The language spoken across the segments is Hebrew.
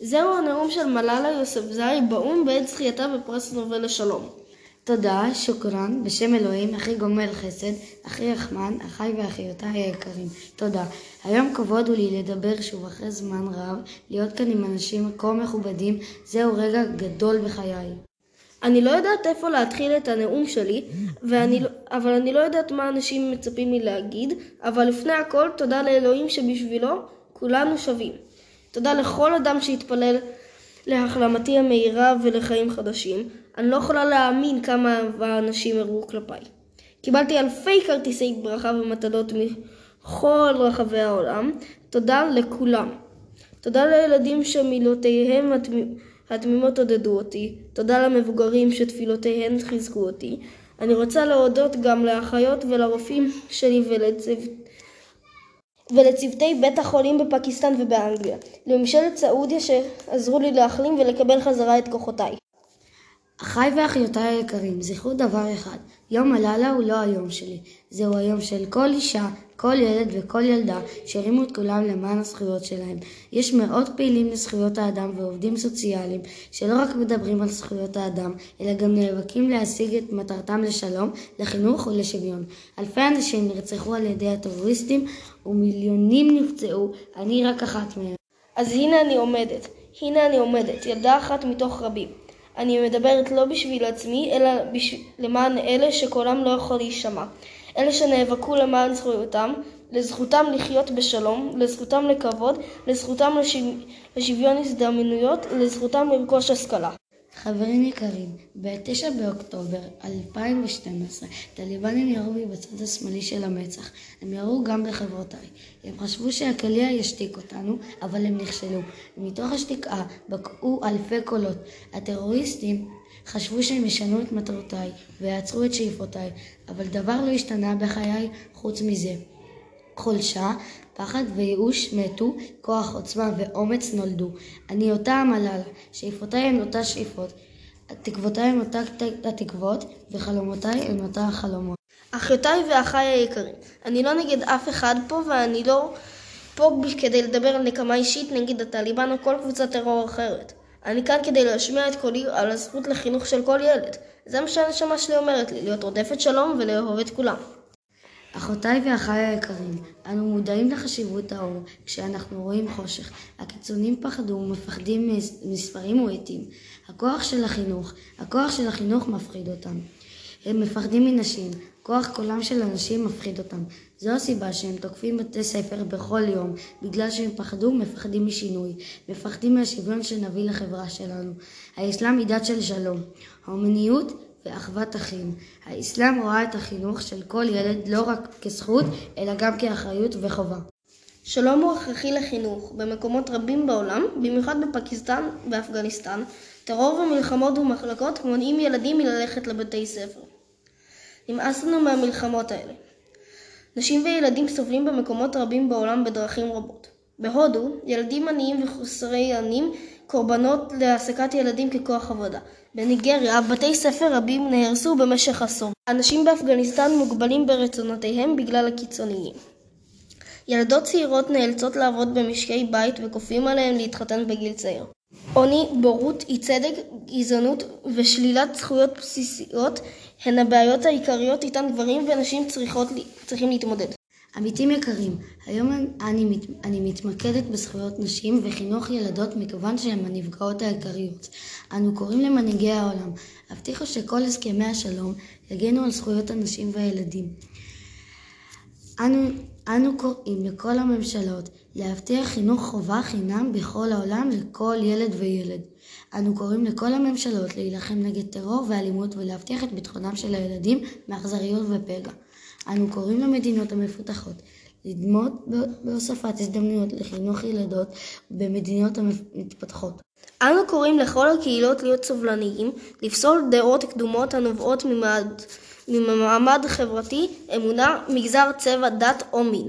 זהו הנאום של מלאלה יוספזאי באו"ם בעת זכייתה בפרס נובל לשלום. תודה, שוקרן, בשם אלוהים, אחי גומל חסד, אחי רחמן, אחיי ואחיותיי היקרים. תודה. היום כבוד הוא לי לדבר שוב אחרי זמן רב, להיות כאן עם אנשים כה מכובדים, זהו רגע גדול בחיי. אני לא יודעת איפה להתחיל את הנאום שלי, ואני, לא- אבל אני לא יודעת מה אנשים מצפים לי להגיד, אבל לפני הכל תודה לאלוהים שבשבילו כולנו שווים. תודה לכל אדם שהתפלל להחלמתי המהירה ולחיים חדשים. אני לא יכולה להאמין כמה אהבה אנשים הראו כלפיי. קיבלתי אלפי כרטיסי ברכה ומתנות מכל רחבי העולם. תודה לכולם. תודה לילדים שמילותיהם התמימות עודדו אותי. תודה למבוגרים שתפילותיהם חיזקו אותי. אני רוצה להודות גם לאחיות ולרופאים שלי ולצוות... ולצוותי בית החולים בפקיסטן ובאנגליה, לממשלת סעודיה שעזרו לי להחלים ולקבל חזרה את כוחותיי. אחיי ואחיותיי היקרים, זכרו דבר אחד, יום הלילה הוא לא היום שלי, זהו היום של כל אישה, כל ילד וכל ילדה שהרימו את כולם למען הזכויות שלהם. יש מאות פעילים לזכויות האדם ועובדים סוציאליים שלא רק מדברים על זכויות האדם, אלא גם נאבקים להשיג את מטרתם לשלום, לחינוך ולשוויון. אלפי אנשים נרצחו על ידי הטרוריסטים ומיליונים נפצעו, אני רק אחת מהם. אז הנה אני עומדת, הנה אני עומדת, ילדה אחת מתוך רבים. אני מדברת לא בשביל עצמי, אלא בשביל, למען אלה שקולם לא יכול להישמע. אלה שנאבקו למען זכויותם, לזכותם לחיות בשלום, לזכותם לכבוד, לזכותם לשוויון הזדמנויות, לזכותם לרכוש השכלה. חברים יקרים, ב-9 באוקטובר 2012 טליבנים ירו בי בצד השמאלי של המצח. הם ירו גם בחברותיי. הם חשבו שהקליע ישתיק אותנו, אבל הם נכשלו. ומתוך השתיקה בקעו אלפי קולות. הטרוריסטים חשבו שהם ישנו את מטרותיי ויעצרו את שאיפותיי, אבל דבר לא השתנה בחיי חוץ מזה. חולשה, פחד וייאוש מתו, כוח, עוצמה ואומץ נולדו. אני אותה המל"ל, שאיפותיי הן אותה שאיפות, תקוותיי הן אותה התקוות, וחלומותיי הן אותה החלומות. אחיותיי ואחיי היקרים, אני לא נגד אף אחד פה, ואני לא פה כדי לדבר על נקמה אישית נגד הטליבן או כל קבוצת טרור אחרת. אני כאן כדי להשמיע את קולי על הזכות לחינוך של כל ילד. זה מה שהנשמה שלי אומרת לי, להיות רודפת שלום ולאהוב את כולם. אחותיי ואחיי היקרים, אנו מודעים לחשיבות האור כשאנחנו רואים חושך. הקיצונים פחדו ומפחדים מספרים ועטים. הכוח של החינוך, הכוח של החינוך מפחיד אותם. הם מפחדים מנשים, כוח קולם של אנשים מפחיד אותם. זו הסיבה שהם תוקפים בתי ספר בכל יום, בגלל שהם פחדו ומפחדים משינוי, מפחדים מהשוויון שנביא לחברה שלנו. האסלאם היא דת של שלום. ההומניות ואחוות אחים. האסלאם רואה את החינוך של כל ילד לא רק כזכות, אלא גם כאחריות וחובה. שלום הוא הכרחי לחינוך. במקומות רבים בעולם, במיוחד בפקיסטן ואפגניסטן, טרור ומלחמות ומחלקות מונעים ילדים מללכת לבתי ספר. נמאס לנו מהמלחמות האלה. נשים וילדים סובלים במקומות רבים בעולם בדרכים רבות. בהודו, ילדים עניים וחסרי עניים קורבנות להעסקת ילדים ככוח עבודה. בניגריה, בתי ספר רבים נהרסו במשך עשור. אנשים באפגניסטן מוגבלים ברצונותיהם בגלל הקיצוניים. ילדות צעירות נאלצות לעבוד במשקי בית וכופים עליהן להתחתן בגיל צעיר. עוני, בורות, אי צדק, גזענות ושלילת זכויות בסיסיות הן הבעיות העיקריות איתן גברים ונשים צריכות, צריכים להתמודד. עמיתים יקרים, היום אני, אני מתמקדת בזכויות נשים וחינוך ילדות מכיוון שהן הנפגעות העיקריות. אנו קוראים למנהיגי העולם, הבטיחו שכל הסכמי השלום יגנו על זכויות הנשים והילדים. אנו, אנו קוראים לכל הממשלות להבטיח חינוך חובה חינם בכל העולם לכל ילד וילד. אנו קוראים לכל הממשלות להילחם נגד טרור ואלימות ולהבטיח את ביטחונם של הילדים מאכזריות ופגע. אנו קוראים למדינות המפותחות לדמות בהוספת הזדמנויות לחינוך ילדות במדינות המתפתחות. אנו קוראים לכל הקהילות להיות סובלניים, לפסול דעות קדומות הנובעות ממעמד, ממעמד חברתי, אמונה, מגזר, צבע, דת או מין.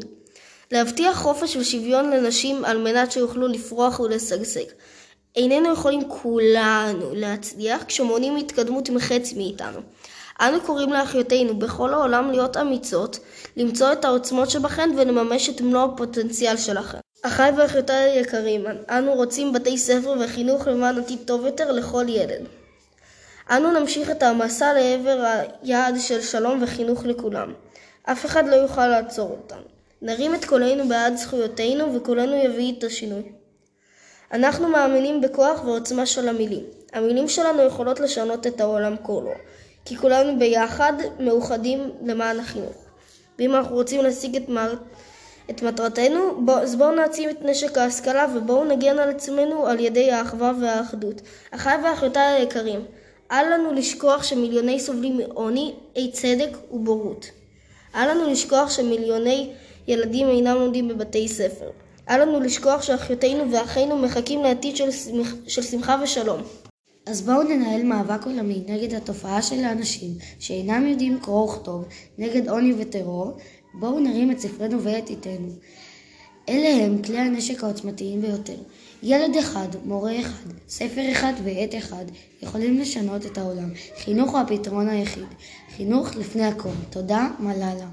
להבטיח חופש ושוויון לנשים על מנת שיוכלו לפרוח ולשגשג. איננו יכולים כולנו להצליח כשמונעים התקדמות מחצי מאיתנו. אנו קוראים לאחיותינו בכל העולם להיות אמיצות, למצוא את העוצמות שבכן ולממש את מלוא הפוטנציאל שלכן. אחיי ואחיותיי היקרים, אנו רוצים בתי ספר וחינוך למען עתיד טוב יותר לכל ילד. אנו נמשיך את המסע לעבר היעד של שלום וחינוך לכולם. אף אחד לא יוכל לעצור אותנו. נרים את קולנו בעד זכויותינו וקולנו יביא את השינוי. אנחנו מאמינים בכוח ועוצמה של המילים. המילים שלנו יכולות לשנות את העולם כולו, כי כולנו ביחד מאוחדים למען החינוך. ואם אנחנו רוצים להשיג את, מה... את מטרתנו, בוא, אז בואו נעצים את נשק ההשכלה ובואו נגן על עצמנו על ידי האחווה והאחדות. אחיי ואחיותיי היקרים, אל לנו לשכוח שמיליוני סובלים מעוני, אי צדק ובורות. אל לנו לשכוח שמיליוני ילדים אינם לומדים בבתי ספר. אל לנו לשכוח שאחיותינו ואחינו מחכים לעתיד של, שמח, של שמחה ושלום. אז בואו ננהל מאבק עולמי נגד התופעה של האנשים שאינם יודעים קרוא וכתוב, נגד עוני וטרור. בואו נרים את ספרנו ואת עתנו. אלה הם כלי הנשק העוצמתיים ביותר. ילד אחד, מורה אחד, ספר אחד ועט אחד יכולים לשנות את העולם. חינוך הוא הפתרון היחיד. חינוך לפני הכל. תודה, מלאלה.